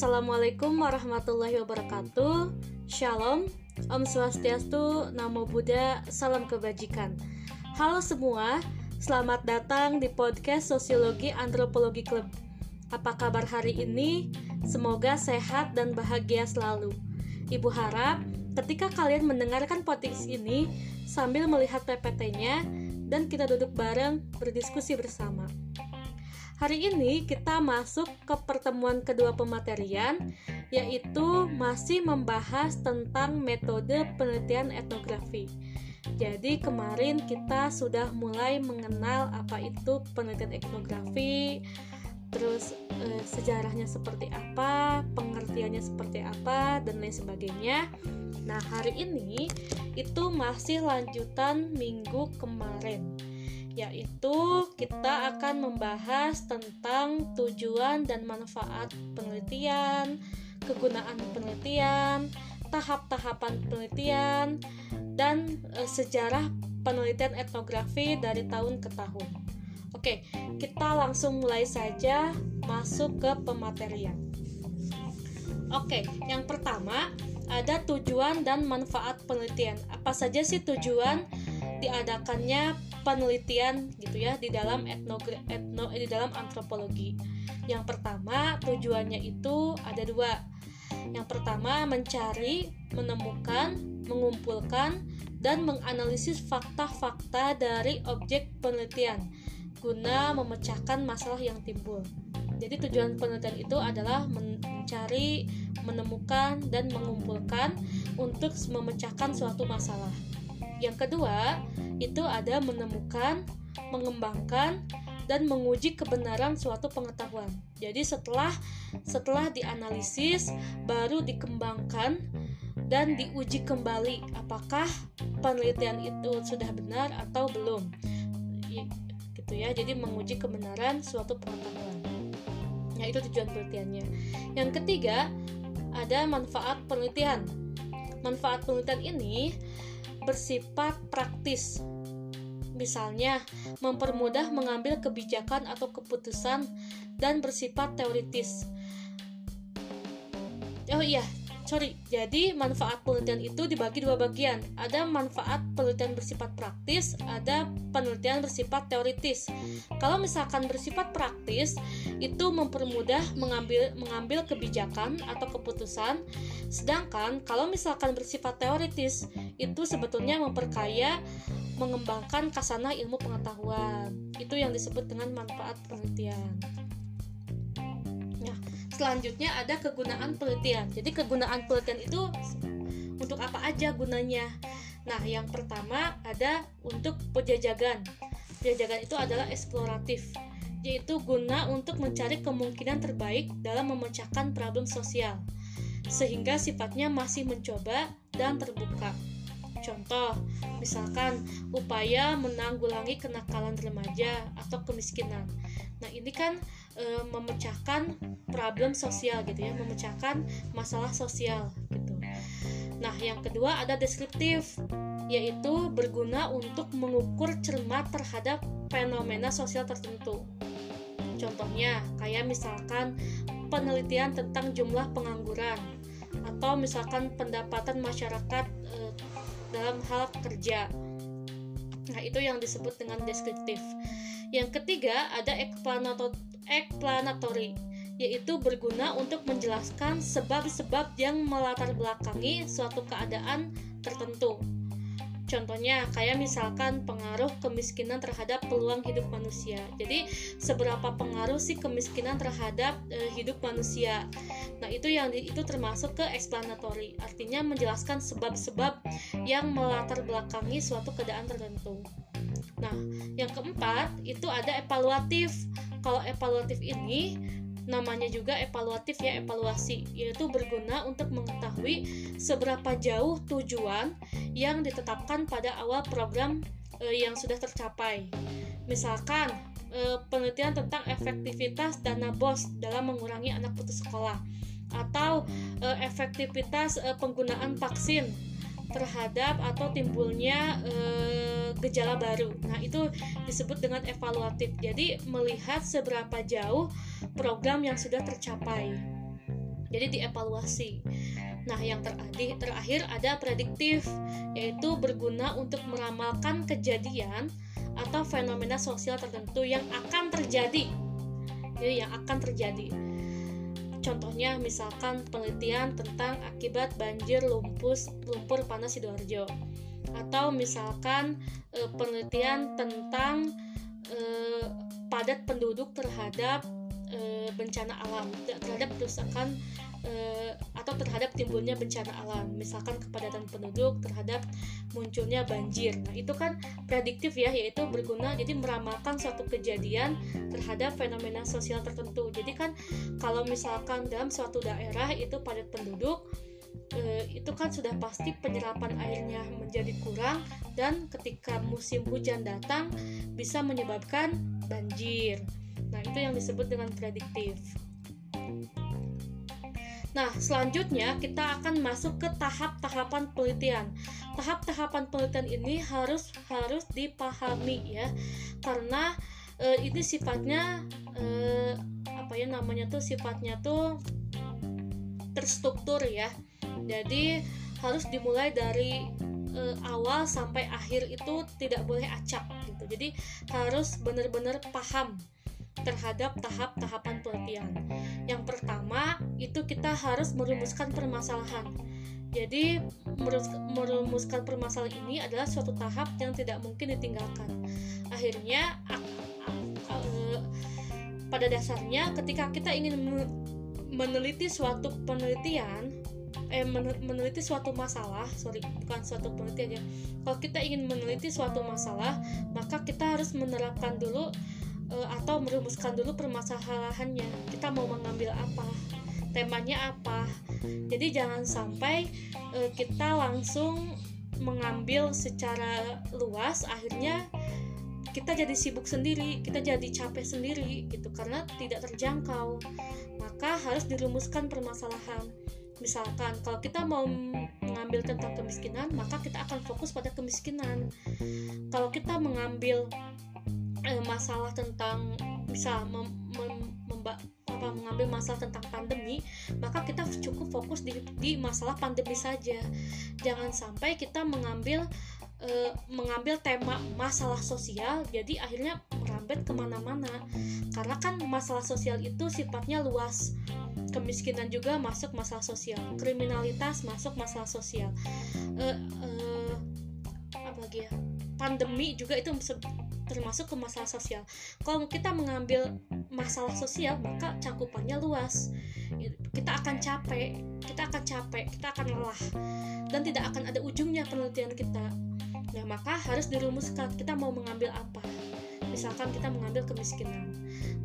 Assalamualaikum warahmatullahi wabarakatuh. Shalom, Om Swastiastu, Namo Buddha, salam kebajikan. Halo semua, selamat datang di podcast Sosiologi Antropologi Club. Apa kabar hari ini? Semoga sehat dan bahagia selalu. Ibu harap ketika kalian mendengarkan podcast ini sambil melihat PPT-nya dan kita duduk bareng berdiskusi bersama. Hari ini kita masuk ke pertemuan kedua pematerian yaitu masih membahas tentang metode penelitian etnografi. Jadi kemarin kita sudah mulai mengenal apa itu penelitian etnografi, terus eh, sejarahnya seperti apa, pengertiannya seperti apa dan lain sebagainya. Nah, hari ini itu masih lanjutan minggu kemarin yaitu kita akan membahas tentang tujuan dan manfaat penelitian, kegunaan penelitian, tahap-tahapan penelitian, dan e, sejarah penelitian etnografi dari tahun ke tahun. Oke, kita langsung mulai saja masuk ke pematerian. Oke, yang pertama ada tujuan dan manfaat penelitian. Apa saja sih tujuan diadakannya penelitian gitu ya di dalam etnogra etno di dalam antropologi. Yang pertama tujuannya itu ada dua. Yang pertama mencari, menemukan, mengumpulkan dan menganalisis fakta-fakta dari objek penelitian guna memecahkan masalah yang timbul. Jadi tujuan penelitian itu adalah mencari, menemukan dan mengumpulkan untuk memecahkan suatu masalah. Yang kedua, itu ada menemukan, mengembangkan, dan menguji kebenaran suatu pengetahuan. Jadi setelah setelah dianalisis baru dikembangkan dan diuji kembali apakah penelitian itu sudah benar atau belum. Gitu ya. Jadi menguji kebenaran suatu pengetahuan. Ya itu tujuan penelitiannya. Yang ketiga ada manfaat penelitian. Manfaat penelitian ini bersifat praktis. Misalnya, mempermudah mengambil kebijakan atau keputusan dan bersifat teoritis. Oh iya, sorry. Jadi manfaat penelitian itu dibagi dua bagian. Ada manfaat penelitian bersifat praktis, ada penelitian bersifat teoritis. Kalau misalkan bersifat praktis, itu mempermudah mengambil mengambil kebijakan atau keputusan. Sedangkan kalau misalkan bersifat teoritis, itu sebetulnya memperkaya mengembangkan kasana ilmu pengetahuan. Itu yang disebut dengan manfaat penelitian selanjutnya ada kegunaan penelitian. Jadi kegunaan penelitian itu untuk apa aja gunanya? Nah, yang pertama ada untuk penjajagan. Penjajagan itu adalah eksploratif, yaitu guna untuk mencari kemungkinan terbaik dalam memecahkan problem sosial, sehingga sifatnya masih mencoba dan terbuka. Contoh, misalkan upaya menanggulangi kenakalan remaja atau kemiskinan. Nah, ini kan e, memecahkan problem sosial gitu ya, memecahkan masalah sosial gitu. Nah, yang kedua ada deskriptif, yaitu berguna untuk mengukur cermat terhadap fenomena sosial tertentu. Contohnya, kayak misalkan penelitian tentang jumlah pengangguran atau misalkan pendapatan masyarakat e, dalam hal kerja. Nah, itu yang disebut dengan deskriptif. Yang ketiga, ada explanatory, yaitu berguna untuk menjelaskan sebab-sebab yang melatar belakangi suatu keadaan tertentu. Contohnya kayak misalkan pengaruh kemiskinan terhadap peluang hidup manusia. Jadi seberapa pengaruh sih kemiskinan terhadap e, hidup manusia. Nah, itu yang di, itu termasuk ke explanatory. Artinya menjelaskan sebab-sebab yang melatar belakangi suatu keadaan tertentu. Nah, yang keempat itu ada evaluatif. Kalau evaluatif ini namanya juga evaluatif ya evaluasi. Yaitu berguna untuk mengetahui seberapa jauh tujuan yang ditetapkan pada awal program e, yang sudah tercapai. Misalkan e, penelitian tentang efektivitas dana BOS dalam mengurangi anak putus sekolah. Atau e, efektivitas e, penggunaan vaksin terhadap atau timbulnya e, gejala baru. Nah, itu disebut dengan evaluatif. Jadi, melihat seberapa jauh program yang sudah tercapai. jadi dievaluasi nah yang terakhir terakhir ada prediktif yaitu berguna untuk meramalkan kejadian atau fenomena sosial tertentu yang akan terjadi jadi yang akan terjadi Contohnya misalkan penelitian tentang akibat banjir lumpus lumpur panas sidoarjo. Atau misalkan e, penelitian tentang e, padat penduduk terhadap bencana alam terhadap kerusakan uh, atau terhadap timbulnya bencana alam misalkan kepadatan penduduk terhadap munculnya banjir nah itu kan prediktif ya yaitu berguna jadi meramalkan suatu kejadian terhadap fenomena sosial tertentu jadi kan kalau misalkan dalam suatu daerah itu padat penduduk uh, itu kan sudah pasti penyerapan airnya menjadi kurang dan ketika musim hujan datang bisa menyebabkan banjir. Nah, itu yang disebut dengan prediktif. Nah, selanjutnya kita akan masuk ke tahap-tahapan penelitian. Tahap-tahapan penelitian ini harus harus dipahami ya, karena e, ini sifatnya e, apa ya namanya tuh sifatnya tuh terstruktur ya. Jadi harus dimulai dari e, awal sampai akhir itu tidak boleh acak gitu. Jadi harus benar-benar paham terhadap tahap-tahapan pelatihan. Yang pertama, itu kita harus merumuskan permasalahan. Jadi, merumuskan permasalahan ini adalah suatu tahap yang tidak mungkin ditinggalkan. Akhirnya, pada dasarnya, ketika kita ingin meneliti suatu penelitian, eh meneliti suatu masalah sorry bukan suatu penelitian ya kalau kita ingin meneliti suatu masalah maka kita harus menerapkan dulu uh, atau merumuskan dulu permasalahannya kita mau mengambil apa temanya apa jadi jangan sampai uh, kita langsung mengambil secara luas akhirnya kita jadi sibuk sendiri, kita jadi capek sendiri gitu karena tidak terjangkau. Maka harus dirumuskan permasalahan. Misalkan kalau kita mau mengambil tentang kemiskinan, maka kita akan fokus pada kemiskinan. Kalau kita mengambil eh, masalah tentang bisa mem, mem, memba, apa, mengambil masalah tentang pandemi maka kita cukup fokus di, di masalah pandemi saja. Jangan sampai kita mengambil eh, mengambil tema masalah sosial jadi akhirnya merambet ke mana-mana. Karena kan masalah sosial itu sifatnya luas. Kemiskinan juga masuk masalah sosial. Kriminalitas masuk masalah sosial. Uh, uh, apa lagi ya? Pandemi juga itu termasuk ke masalah sosial. Kalau kita mengambil masalah sosial, maka cakupannya luas. Kita akan capek, kita akan capek, kita akan lelah, dan tidak akan ada ujungnya penelitian kita. Nah, maka harus dirumuskan kita mau mengambil apa. Misalkan kita mengambil kemiskinan.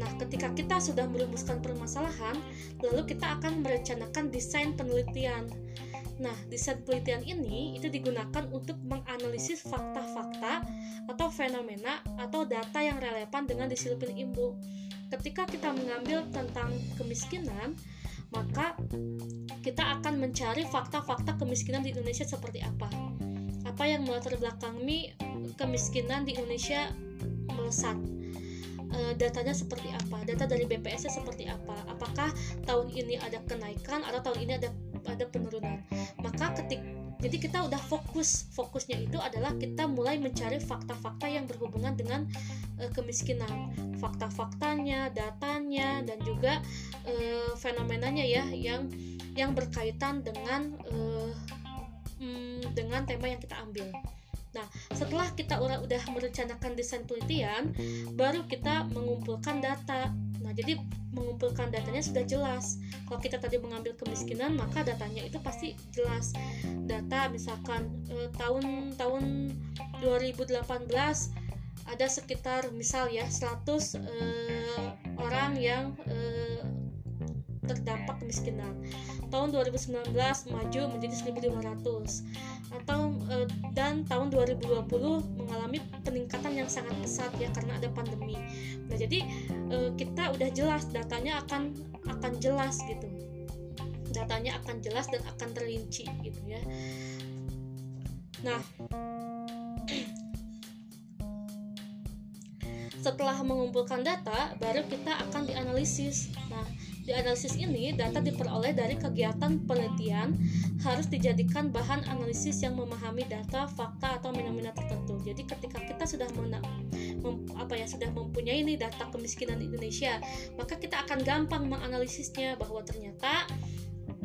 Nah, ketika kita sudah merumuskan permasalahan, lalu kita akan merencanakan desain penelitian. Nah, desain penelitian ini itu digunakan untuk menganalisis fakta-fakta atau fenomena atau data yang relevan dengan disiplin ilmu. Ketika kita mengambil tentang kemiskinan, maka kita akan mencari fakta-fakta kemiskinan di Indonesia seperti apa. Apa yang melatar belakangi kemiskinan di Indonesia melesat e, datanya seperti apa data dari BPS seperti apa apakah tahun ini ada kenaikan atau tahun ini ada ada penurunan. Maka ketik jadi kita udah fokus. Fokusnya itu adalah kita mulai mencari fakta-fakta yang berhubungan dengan uh, kemiskinan. Fakta-faktanya datanya dan juga uh, fenomenanya ya yang yang berkaitan dengan uh, dengan tema yang kita ambil. Nah, setelah kita udah merencanakan desain penelitian, baru kita mengumpulkan data. Nah, jadi mengumpulkan datanya sudah jelas. Kalau kita tadi mengambil kemiskinan, maka datanya itu pasti jelas. Data misalkan eh, tahun tahun 2018 ada sekitar misal ya 100 eh, orang yang eh, terdampak kemiskinan. Tahun 2019 maju menjadi 1500 atau e, dan tahun 2020 mengalami peningkatan yang sangat pesat ya karena ada pandemi. Nah, jadi e, kita udah jelas datanya akan akan jelas gitu. Datanya akan jelas dan akan terlinci gitu ya. Nah, setelah mengumpulkan data baru kita akan dianalisis nah Di analisis ini, data diperoleh dari kegiatan penelitian harus dijadikan bahan analisis yang memahami data, fakta atau fenomena tertentu. Jadi ketika kita sudah mena, mem, apa ya sudah mempunyai ini data kemiskinan di Indonesia, maka kita akan gampang menganalisisnya bahwa ternyata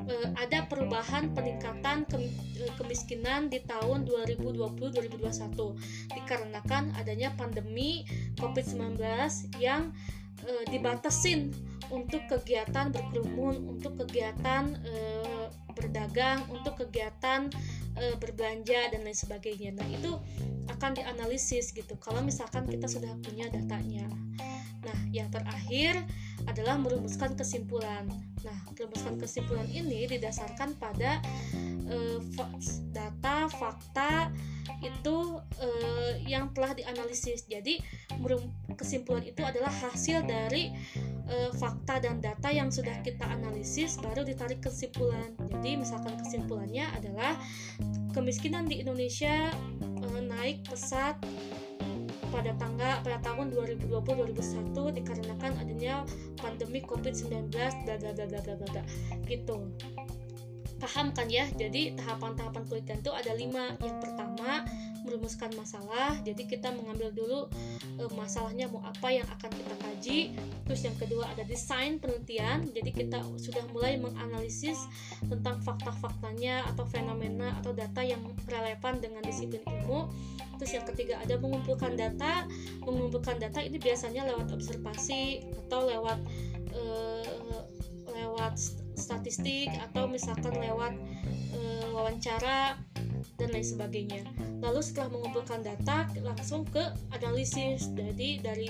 eh, ada perubahan peningkatan eh, kemiskinan di tahun 2020-2021 dikarenakan adanya pandemi COVID-19 yang eh, dibatasin untuk kegiatan berkerumun, untuk kegiatan e, berdagang, untuk kegiatan e, berbelanja dan lain sebagainya. Nah, itu akan dianalisis gitu. Kalau misalkan kita sudah punya datanya. Nah, yang terakhir adalah merumuskan kesimpulan. Nah, merumuskan kesimpulan ini didasarkan pada e, data, fakta itu uh, yang telah dianalisis. Jadi kesimpulan itu adalah hasil dari uh, fakta dan data yang sudah kita analisis baru ditarik kesimpulan. Jadi misalkan kesimpulannya adalah kemiskinan di Indonesia uh, naik pesat pada tanggal pada tahun 2020-2021 dikarenakan adanya pandemi COVID-19 bla bla bla bla bla gitu. Paham kan ya? Jadi tahapan-tahapan penelitian itu ada lima. Yang pertama merumuskan masalah jadi kita mengambil dulu e, masalahnya mau apa yang akan kita kaji. Terus yang kedua ada desain penelitian jadi kita sudah mulai menganalisis tentang fakta-faktanya atau fenomena atau data yang relevan dengan disiplin ilmu. Terus yang ketiga ada mengumpulkan data. Mengumpulkan data ini biasanya lewat observasi atau lewat e, lewat statistik atau misalkan lewat e, wawancara dan lain sebagainya. Lalu setelah mengumpulkan data langsung ke analisis. Jadi dari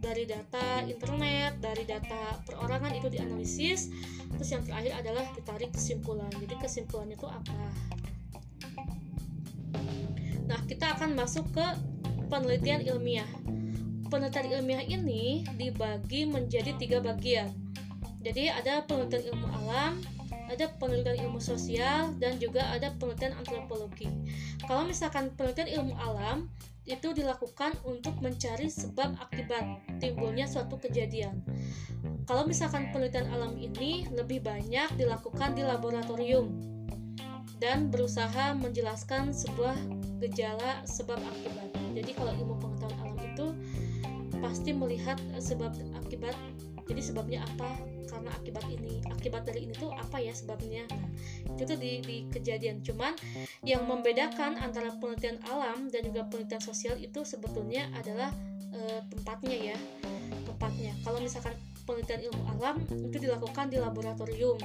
dari data internet, dari data perorangan itu dianalisis. Terus yang terakhir adalah ditarik kesimpulan. Jadi kesimpulannya itu apa? Nah, kita akan masuk ke penelitian ilmiah. Penelitian ilmiah ini dibagi menjadi tiga bagian jadi ada penelitian ilmu alam, ada penelitian ilmu sosial, dan juga ada penelitian antropologi. Kalau misalkan penelitian ilmu alam itu dilakukan untuk mencari sebab akibat timbulnya suatu kejadian. Kalau misalkan penelitian alam ini lebih banyak dilakukan di laboratorium dan berusaha menjelaskan sebuah gejala sebab akibat. Jadi kalau ilmu pengetahuan alam itu pasti melihat sebab akibat jadi sebabnya apa karena akibat ini akibat dari ini tuh apa ya sebabnya? Nah itu tuh di, di kejadian. Cuman yang membedakan antara penelitian alam dan juga penelitian sosial itu sebetulnya adalah e, tempatnya ya tempatnya. Kalau misalkan penelitian ilmu alam itu dilakukan di laboratorium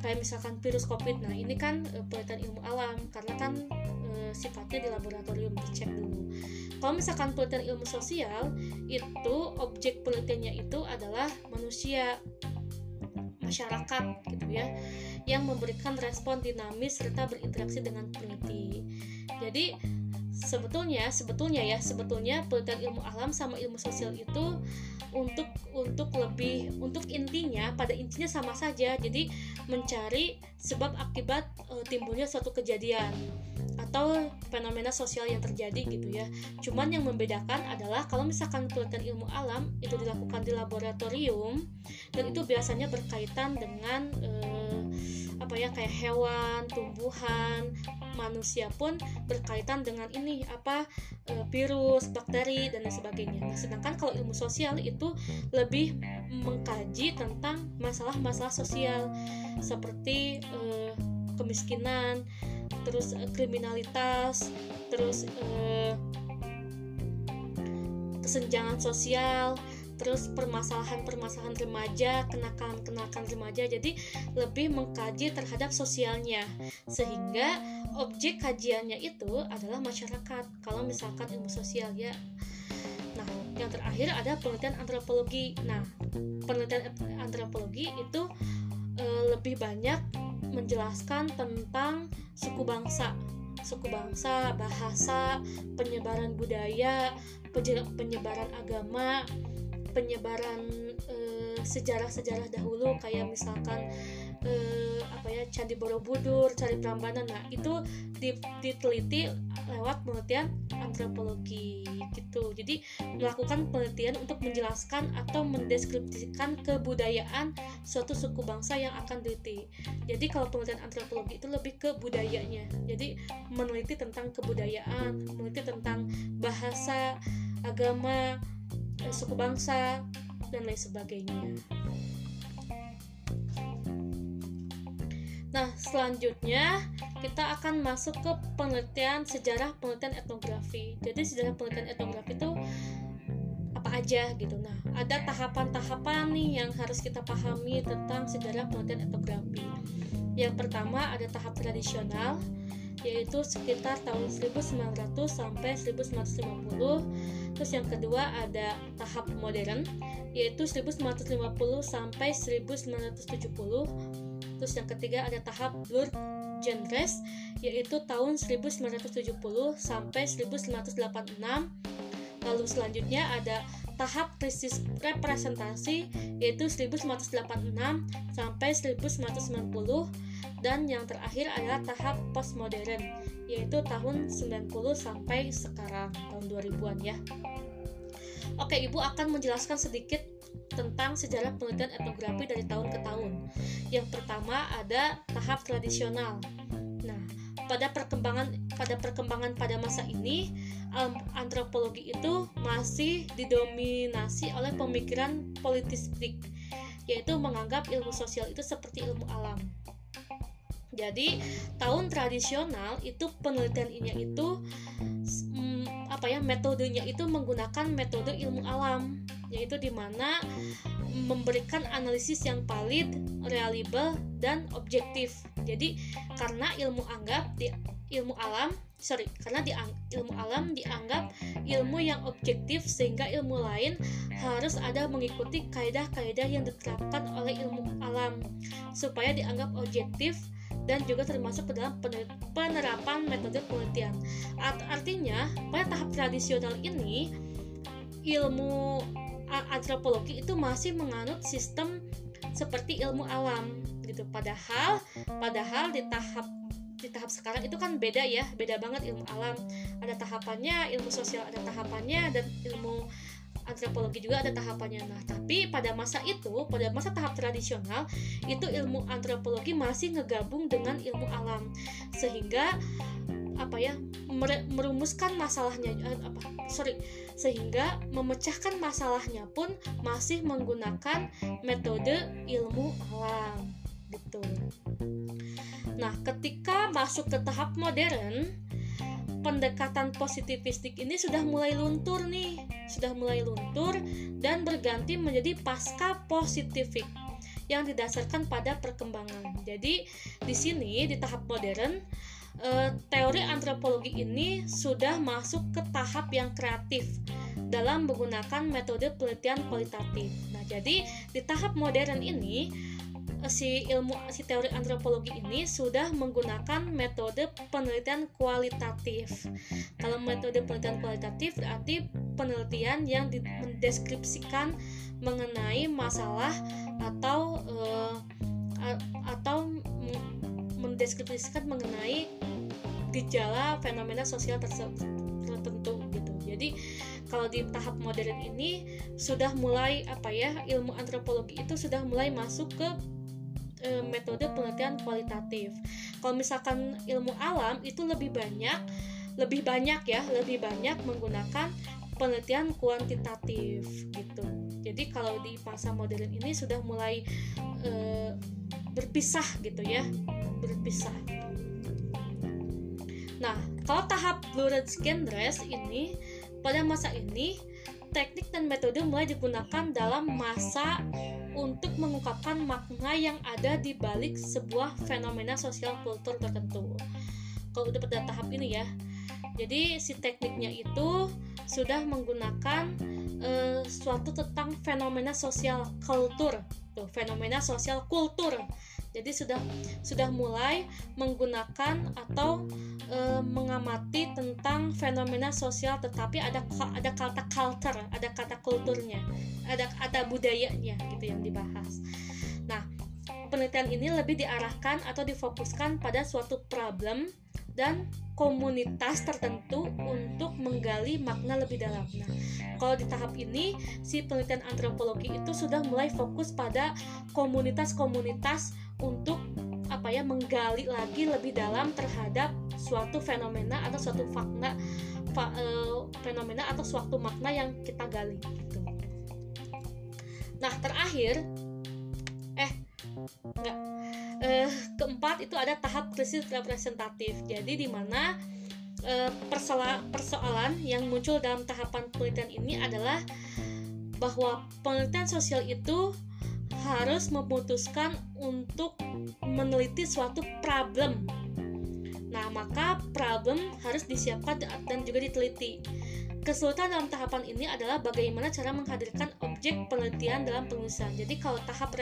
kayak misalkan virus covid. Nah ini kan e, penelitian ilmu alam. Karena kan e, sifatnya di laboratorium dicek dulu. Kalau misalkan penelitian ilmu sosial itu objek penelitiannya itu adalah manusia masyarakat gitu ya yang memberikan respon dinamis serta berinteraksi dengan peneliti. Jadi sebetulnya sebetulnya ya sebetulnya penelitian ilmu alam sama ilmu sosial itu untuk untuk lebih untuk intinya pada intinya sama saja jadi mencari sebab akibat e, timbulnya suatu kejadian atau fenomena sosial yang terjadi gitu ya. Cuman yang membedakan adalah kalau misalkan penelitian ilmu alam itu dilakukan di laboratorium dan itu biasanya berkaitan dengan eh, apa ya kayak hewan, tumbuhan, manusia pun berkaitan dengan ini apa e, virus, bakteri dan lain sebagainya. Nah, sedangkan kalau ilmu sosial itu lebih mengkaji tentang masalah-masalah sosial seperti e, kemiskinan, terus uh, kriminalitas terus uh, kesenjangan sosial terus permasalahan-permasalahan remaja, kenakalan-kenakalan remaja. Jadi lebih mengkaji terhadap sosialnya sehingga objek kajiannya itu adalah masyarakat. Kalau misalkan ilmu sosial ya. Nah, yang terakhir ada penelitian antropologi. Nah, penelitian antropologi itu e, lebih banyak menjelaskan tentang suku bangsa suku bangsa, bahasa, penyebaran budaya, penyebaran agama, penyebaran sejarah sejarah-sejarah dahulu kayak misalkan eh, apa ya Candi Borobudur, Candi Prambanan. Nah, itu diteliti lewat penelitian antropologi gitu. Jadi melakukan penelitian untuk menjelaskan atau mendeskripsikan kebudayaan suatu suku bangsa yang akan diteliti. Jadi kalau penelitian antropologi itu lebih ke budayanya. Jadi meneliti tentang kebudayaan, meneliti tentang bahasa, agama, eh, suku bangsa dan lain sebagainya. Nah, selanjutnya kita akan masuk ke penelitian sejarah penelitian etnografi. Jadi sejarah penelitian etnografi itu apa aja gitu. Nah, ada tahapan-tahapan nih yang harus kita pahami tentang sejarah penelitian etnografi. Yang pertama ada tahap tradisional yaitu sekitar tahun 1900 sampai 1950. Terus yang kedua ada tahap modern yaitu 1950 sampai 1970 Terus yang ketiga ada tahap blur genres yaitu tahun 1970 sampai 1986. Lalu selanjutnya ada tahap krisis representasi yaitu 1986 sampai 1990 dan yang terakhir adalah tahap postmodern yaitu tahun 90 sampai sekarang tahun 2000-an ya. Oke, Ibu akan menjelaskan sedikit tentang sejarah penelitian etnografi dari tahun ke tahun. Yang pertama ada tahap tradisional. Nah, pada perkembangan pada perkembangan pada masa ini antropologi itu masih didominasi oleh pemikiran politistik yaitu menganggap ilmu sosial itu seperti ilmu alam. Jadi, tahun tradisional itu penelitiannya itu mm, apa ya metodenya itu menggunakan metode ilmu alam yaitu di mana memberikan analisis yang valid, reliable dan objektif. Jadi karena ilmu anggap di ilmu alam sorry karena di ilmu alam dianggap ilmu yang objektif sehingga ilmu lain harus ada mengikuti kaidah-kaidah yang diterapkan oleh ilmu alam supaya dianggap objektif dan juga termasuk ke dalam penerapan metode penelitian. Artinya, pada tahap tradisional ini ilmu antropologi itu masih menganut sistem seperti ilmu alam gitu padahal padahal di tahap di tahap sekarang itu kan beda ya beda banget ilmu alam ada tahapannya ilmu sosial ada tahapannya dan ilmu antropologi juga ada tahapannya. Nah tapi pada masa itu pada masa tahap tradisional itu ilmu antropologi masih ngegabung dengan ilmu alam. Sehingga apa ya merumuskan masalahnya eh, apa sorry sehingga memecahkan masalahnya pun masih menggunakan metode ilmu alam. Gitu. Nah, ketika masuk ke tahap modern, pendekatan positivistik ini sudah mulai luntur nih, sudah mulai luntur dan berganti menjadi pasca positifik yang didasarkan pada perkembangan. Jadi, di sini di tahap modern uh, teori antropologi ini sudah masuk ke tahap yang kreatif dalam menggunakan metode penelitian kualitatif. Nah, jadi di tahap modern ini eh, si ilmu si teori antropologi ini sudah menggunakan metode penelitian kualitatif. Kalau metode penelitian kualitatif berarti penelitian yang mendeskripsikan mengenai masalah atau uh, atau mendeskripsikan mengenai gejala fenomena sosial tertentu gitu. Jadi kalau di tahap modern ini sudah mulai apa ya ilmu antropologi itu sudah mulai masuk ke e, metode penelitian kualitatif. Kalau misalkan ilmu alam itu lebih banyak lebih banyak ya lebih banyak menggunakan penelitian kuantitatif gitu. Jadi kalau di masa modern ini sudah mulai e, berpisah gitu ya berpisah. Nah, kalau tahap blurred genres ini pada masa ini teknik dan metode mulai digunakan dalam masa untuk mengungkapkan makna yang ada di balik sebuah fenomena sosial kultur tertentu. Kalau udah pada tahap ini ya, jadi si tekniknya itu sudah menggunakan uh, suatu tentang fenomena sosial kultur, tuh fenomena sosial kultur jadi sudah sudah mulai menggunakan atau e, mengamati tentang fenomena sosial tetapi ada ada kata culture ada kata kulturnya ada ada budayanya gitu yang dibahas. Nah penelitian ini lebih diarahkan atau difokuskan pada suatu problem dan komunitas tertentu untuk menggali makna lebih dalam. Nah, kalau di tahap ini si penelitian antropologi itu sudah mulai fokus pada komunitas-komunitas untuk apa ya menggali lagi lebih dalam terhadap suatu fenomena atau suatu fakta fa, e, fenomena atau suatu makna yang kita gali gitu. Nah, terakhir eh enggak eh, keempat itu ada tahap krisis representatif jadi di mana eh, persoalan persoalan yang muncul dalam tahapan penelitian ini adalah bahwa penelitian sosial itu harus memutuskan untuk meneliti suatu problem Nah, maka problem harus disiapkan dan juga diteliti. Kesulitan dalam tahapan ini adalah bagaimana cara menghadirkan objek penelitian dalam penulisan. Jadi kalau tahap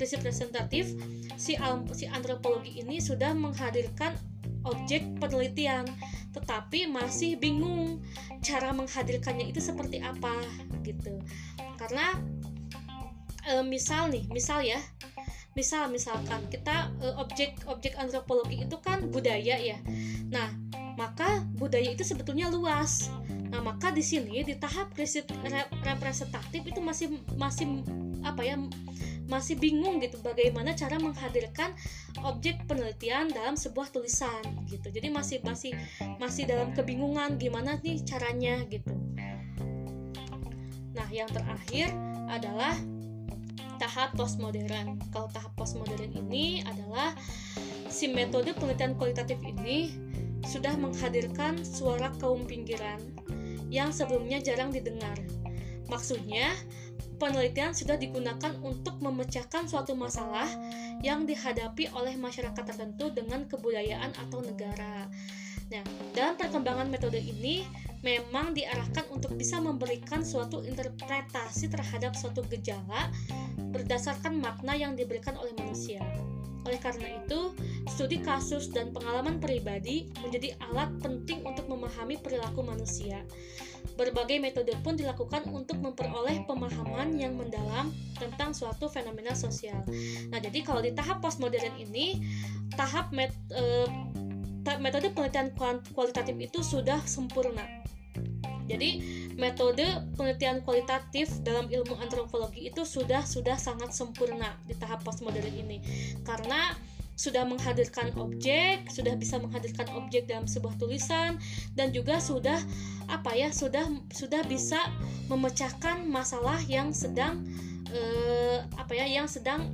prinsip representatif, si, si antropologi ini sudah menghadirkan objek penelitian, tetapi masih bingung cara menghadirkannya itu seperti apa gitu. Karena e, misal nih, misal ya, misal misalkan kita e, antropologi itu kan budaya ya. Nah, maka budaya itu sebetulnya luas Nah, maka di sini di tahap representatif itu masih masih apa ya masih bingung gitu bagaimana cara menghadirkan objek penelitian dalam sebuah tulisan gitu. Jadi masih masih masih dalam kebingungan gimana nih caranya gitu. Nah, yang terakhir adalah tahap postmodern. Kalau tahap postmodern ini adalah si metode penelitian kualitatif ini sudah menghadirkan suara kaum pinggiran yang sebelumnya jarang didengar. Maksudnya, penelitian sudah digunakan untuk memecahkan suatu masalah yang dihadapi oleh masyarakat tertentu dengan kebudayaan atau negara. Nah, dalam perkembangan metode ini memang diarahkan untuk bisa memberikan suatu interpretasi terhadap suatu gejala berdasarkan makna yang diberikan oleh manusia. Oleh karena itu, studi kasus dan pengalaman pribadi menjadi alat penting untuk memahami perilaku manusia. Berbagai metode pun dilakukan untuk memperoleh pemahaman yang mendalam tentang suatu fenomena sosial. Nah, jadi kalau di tahap postmodern ini, tahap met, eh, metode penelitian kualitatif itu sudah sempurna. Jadi metode penelitian kualitatif dalam ilmu antropologi itu sudah sudah sangat sempurna di tahap postmodern ini karena sudah menghadirkan objek, sudah bisa menghadirkan objek dalam sebuah tulisan dan juga sudah apa ya, sudah sudah bisa memecahkan masalah yang sedang eh, apa ya, yang sedang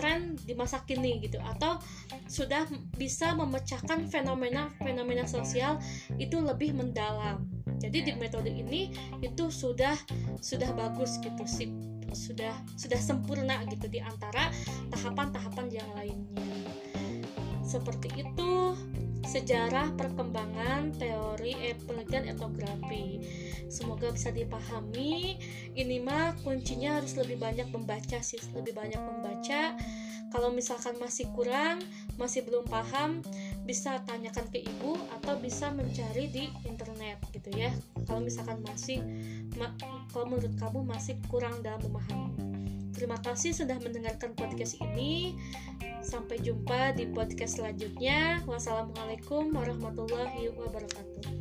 tren di masa kini gitu atau sudah bisa memecahkan fenomena-fenomena sosial itu lebih mendalam. Jadi di metode ini itu sudah sudah bagus gitu sih sudah sudah sempurna gitu di antara tahapan-tahapan yang lainnya. Seperti itu sejarah perkembangan teori eh, penelitian etnografi. Semoga bisa dipahami. Ini mah kuncinya harus lebih banyak membaca sih, lebih banyak membaca. Kalau misalkan masih kurang, masih belum paham, bisa tanyakan ke ibu atau bisa mencari di internet gitu ya. Kalau misalkan masih ma kalau menurut kamu masih kurang dalam memahami. Terima kasih sudah mendengarkan podcast ini. Sampai jumpa di podcast selanjutnya. Wassalamualaikum warahmatullahi wabarakatuh.